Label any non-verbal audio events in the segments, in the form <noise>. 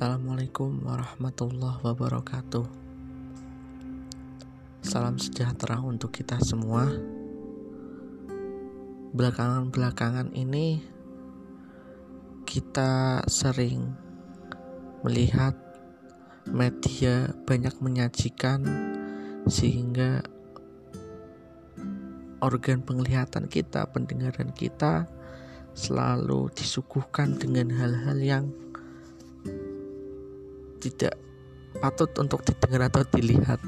Assalamualaikum warahmatullahi wabarakatuh. Salam sejahtera untuk kita semua. Belakangan-belakangan ini kita sering melihat media banyak menyajikan sehingga organ penglihatan kita, pendengaran kita selalu disuguhkan dengan hal-hal yang tidak patut untuk didengar atau dilihat.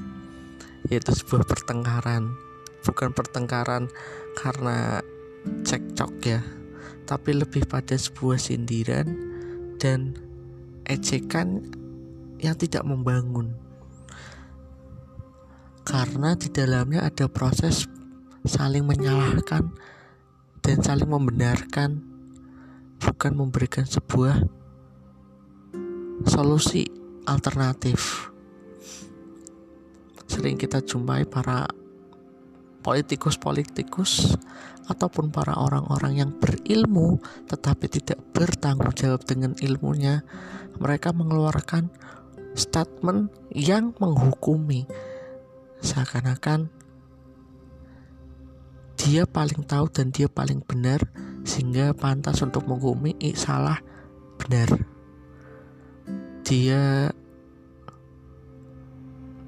Yaitu sebuah pertengkaran. Bukan pertengkaran karena cekcok ya. Tapi lebih pada sebuah sindiran dan ejekan yang tidak membangun. Karena di dalamnya ada proses saling menyalahkan dan saling membenarkan. Bukan memberikan sebuah solusi alternatif. Sering kita jumpai para politikus-politikus ataupun para orang-orang yang berilmu tetapi tidak bertanggung jawab dengan ilmunya. Mereka mengeluarkan statement yang menghukumi seakan-akan dia paling tahu dan dia paling benar sehingga pantas untuk menghukumi salah benar dia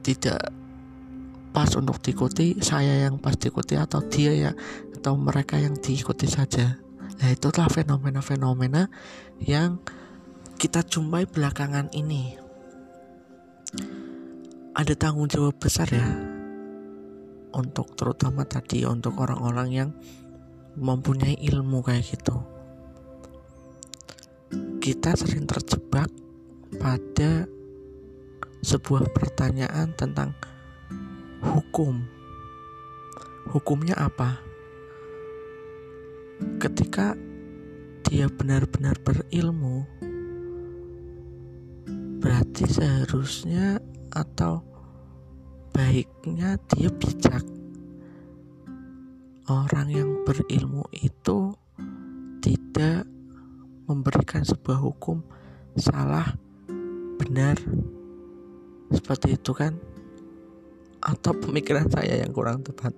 tidak pas untuk diikuti saya yang pas diikuti atau dia ya atau mereka yang diikuti saja. Nah itulah fenomena-fenomena yang kita jumpai belakangan ini. Ada tanggung jawab besar ya untuk terutama tadi untuk orang-orang yang mempunyai ilmu kayak gitu. Kita sering terjebak pada sebuah pertanyaan tentang hukum. Hukumnya apa? Ketika dia benar-benar berilmu, berarti seharusnya atau baiknya dia bijak. Orang yang berilmu itu tidak memberikan sebuah hukum salah benar seperti itu kan? Atau pemikiran saya yang kurang tepat?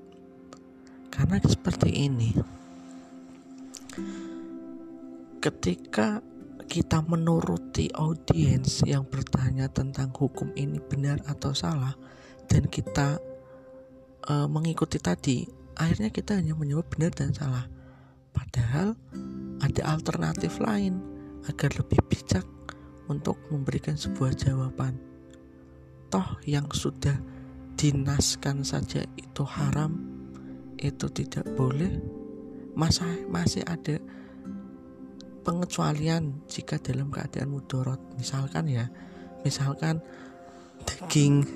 Karena seperti ini. Ketika kita menuruti audiens yang bertanya tentang hukum ini benar atau salah dan kita e, mengikuti tadi akhirnya kita hanya menyebut benar dan salah. Padahal ada alternatif lain agar lebih bijak untuk memberikan sebuah jawaban. Toh yang sudah dinaskan saja itu haram, itu tidak boleh. Masa masih ada pengecualian jika dalam keadaan mudorot. Misalkan ya, misalkan daging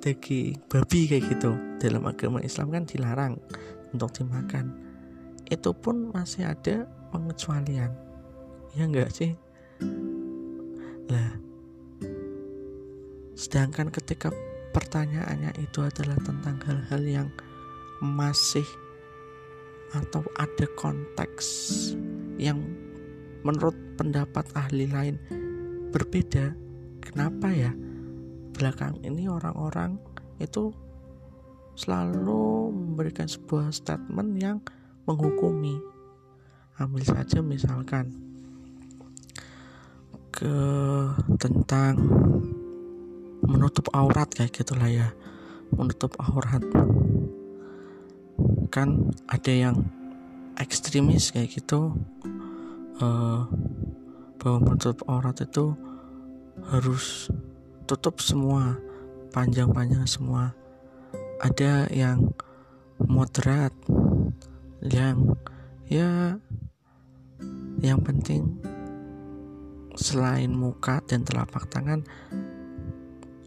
daging babi kayak gitu dalam agama Islam kan dilarang untuk dimakan. Itu pun masih ada pengecualian. Ya enggak sih? Lah, sedangkan ketika pertanyaannya itu adalah tentang hal-hal yang masih atau ada konteks yang menurut pendapat ahli lain berbeda, kenapa ya belakang ini orang-orang itu selalu memberikan sebuah statement yang menghukumi. Ambil saja misalkan ke tentang menutup aurat kayak gitulah ya. Menutup aurat. Kan ada yang ekstremis kayak gitu uh, bahwa menutup aurat itu harus tutup semua panjang-panjang semua. Ada yang moderat yang ya yang penting selain muka dan telapak tangan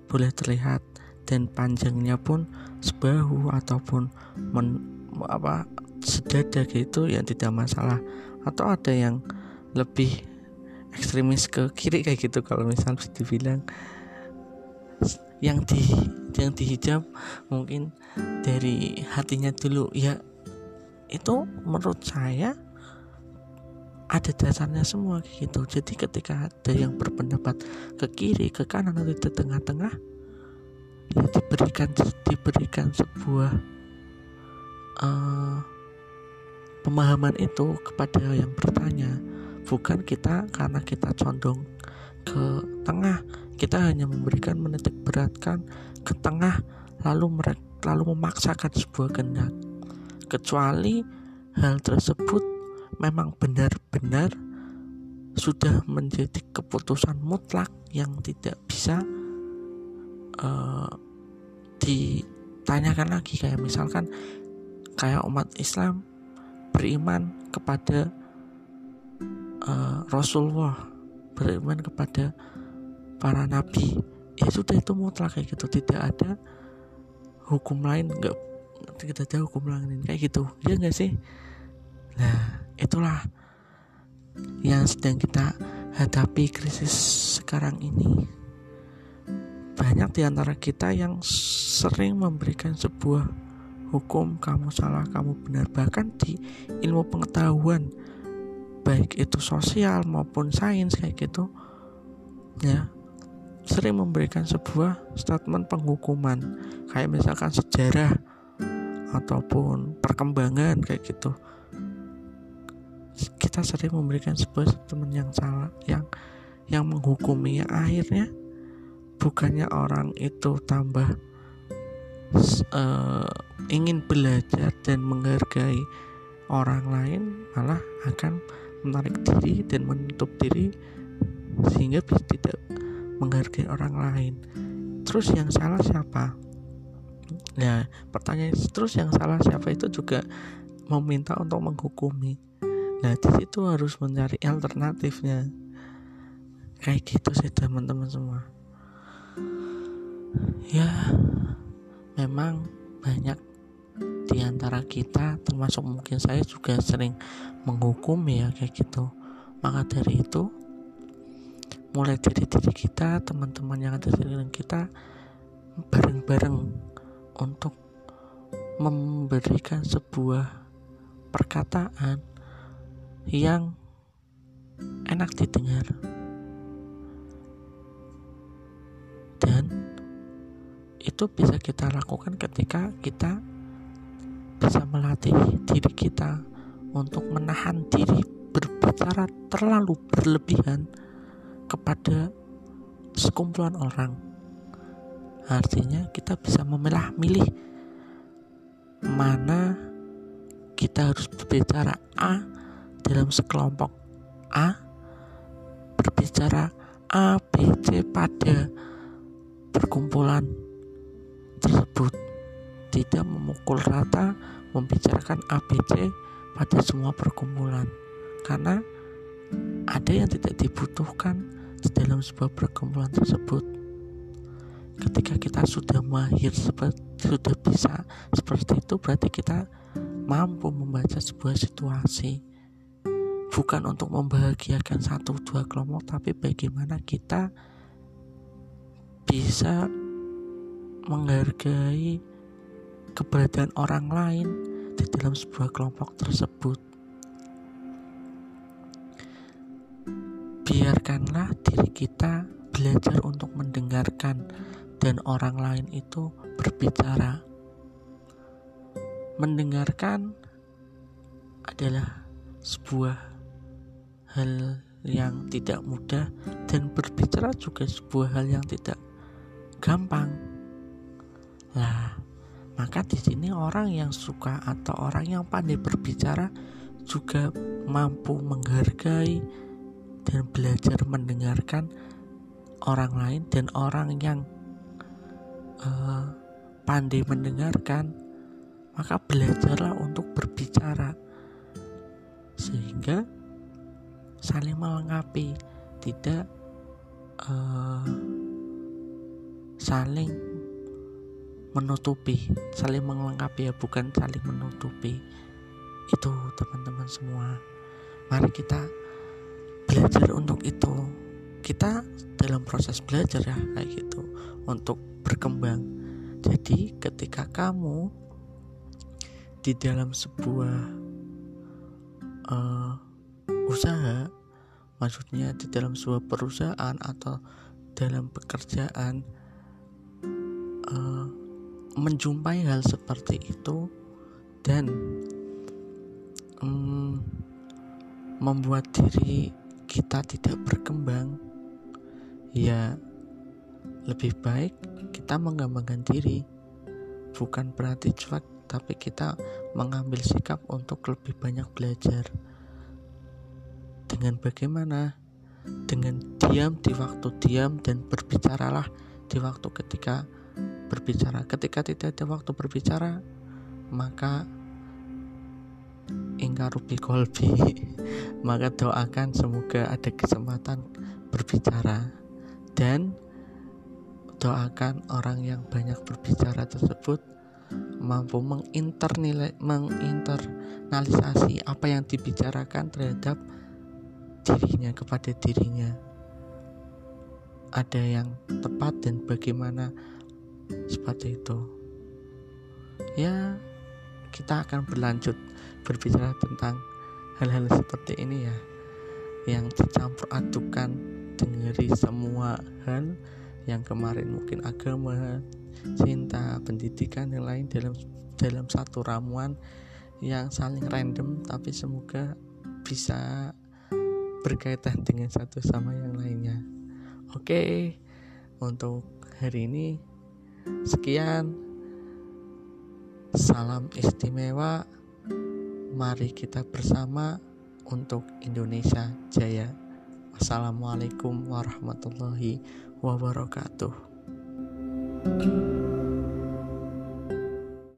boleh terlihat dan panjangnya pun sebahu ataupun men, apa sedada gitu yang tidak masalah. Atau ada yang lebih ekstremis ke kiri kayak gitu kalau misal bisa dibilang. Yang di yang dihijab mungkin dari hatinya dulu. Ya itu menurut saya ada dasarnya semua gitu. Jadi ketika ada yang berpendapat ke kiri ke kanan atau di tengah-tengah ya diberikan diberikan sebuah uh, pemahaman itu kepada yang bertanya. Bukan kita karena kita condong ke tengah. Kita hanya memberikan menitik beratkan ke tengah lalu mereka lalu memaksakan sebuah kehendak. Kecuali hal tersebut memang benar-benar sudah menjadi keputusan mutlak yang tidak bisa uh, ditanyakan lagi. Kayak misalkan kayak umat Islam beriman kepada uh, Rasulullah beriman kepada para nabi ya sudah itu mutlak kayak gitu. Tidak ada hukum lain nggak tidak ada hukum lain kayak gitu. Ya nggak sih? Nah itulah yang sedang kita hadapi krisis sekarang ini. Banyak di antara kita yang sering memberikan sebuah hukum kamu salah kamu benar. Bahkan di ilmu pengetahuan baik itu sosial maupun sains kayak gitu ya sering memberikan sebuah statement penghukuman. Kayak misalkan sejarah ataupun perkembangan kayak gitu kita sering memberikan sebuah statement yang salah yang yang menghukumi. Akhirnya bukannya orang itu tambah uh, ingin belajar dan menghargai orang lain malah akan menarik diri dan menutup diri sehingga bisa tidak menghargai orang lain. Terus yang salah siapa? Nah pertanyaan terus yang salah siapa itu juga meminta untuk menghukumi nah di situ harus mencari alternatifnya. Kayak gitu sih teman-teman semua. Ya memang banyak di antara kita termasuk mungkin saya juga sering menghukum ya kayak gitu. Maka dari itu mulai dari diri kita teman-teman yang ada di sekeliling kita bareng-bareng untuk memberikan sebuah perkataan yang enak didengar itu bisa kita lakukan ketika kita bisa melatih diri kita untuk menahan diri berbicara terlalu berlebihan kepada sekumpulan orang. Artinya kita bisa memilah milih mana kita harus berbicara A dalam sekelompok A berbicara A, B, C pada perkumpulan tersebut. Tidak memukul rata membicarakan ABC pada semua perkumpulan. Karena ada yang tidak dibutuhkan di dalam sebuah perkumpulan tersebut. Ketika kita sudah mahir seperti sudah bisa seperti itu berarti kita mampu membaca sebuah situasi bukan untuk membahagiakan satu dua kelompok tapi bagaimana kita bisa menghargai keberadaan orang lain di dalam sebuah kelompok tersebut. Biarkanlah diri kita belajar untuk mendengarkan dan orang lain itu berbicara. Mendengarkan adalah sebuah hal yang tidak mudah dan berbicara juga sebuah hal yang tidak gampang. Lah, maka di sini orang yang suka atau orang yang pandai berbicara juga mampu menghargai dan belajar mendengarkan orang lain dan orang yang uh, pandai mendengarkan maka belajarlah untuk berbicara sehingga saling melengkapi tidak uh, saling menutupi saling melengkapi ya bukan saling menutupi. Itu teman-teman semua. Mari kita belajar untuk itu. Kita dalam proses belajar ya kayak gitu untuk berkembang. Jadi ketika kamu di dalam sebuah uh, usaha maksudnya di dalam sebuah perusahaan atau dalam pekerjaan uh, menjumpai hal seperti itu dan um, membuat diri kita tidak berkembang ya lebih baik kita mengembangkan diri. Bukan berarti cuek tapi kita mengambil sikap untuk lebih banyak belajar dengan bagaimana? Dengan diam di waktu diam dan berbicaralah di waktu ketika berbicara. Ketika tidak ada waktu berbicara, maka ingkar rupi kolbi <laughs> maka doakan semoga ada kesempatan berbicara dan doakan orang yang banyak berbicara tersebut mampu menginternalisasi apa yang dibicarakan terhadap dirinya kepada dirinya. Ada yang tepat dan bagaimana seperti itu. Ya kita akan berlanjut berbicara tentang hal-hal seperti ini ya yang dicampur adukan dari semua hal yang kemarin mungkin agama cinta pendidikan yang lain dalam dalam satu ramuan yang saling random tapi semoga bisa berkaitan dengan satu sama yang lainnya. Oke, untuk hari ini sekian. Salam istimewa. Mari kita bersama untuk Indonesia Jaya. Wassalamualaikum warahmatullahi wabarakatuh. thank you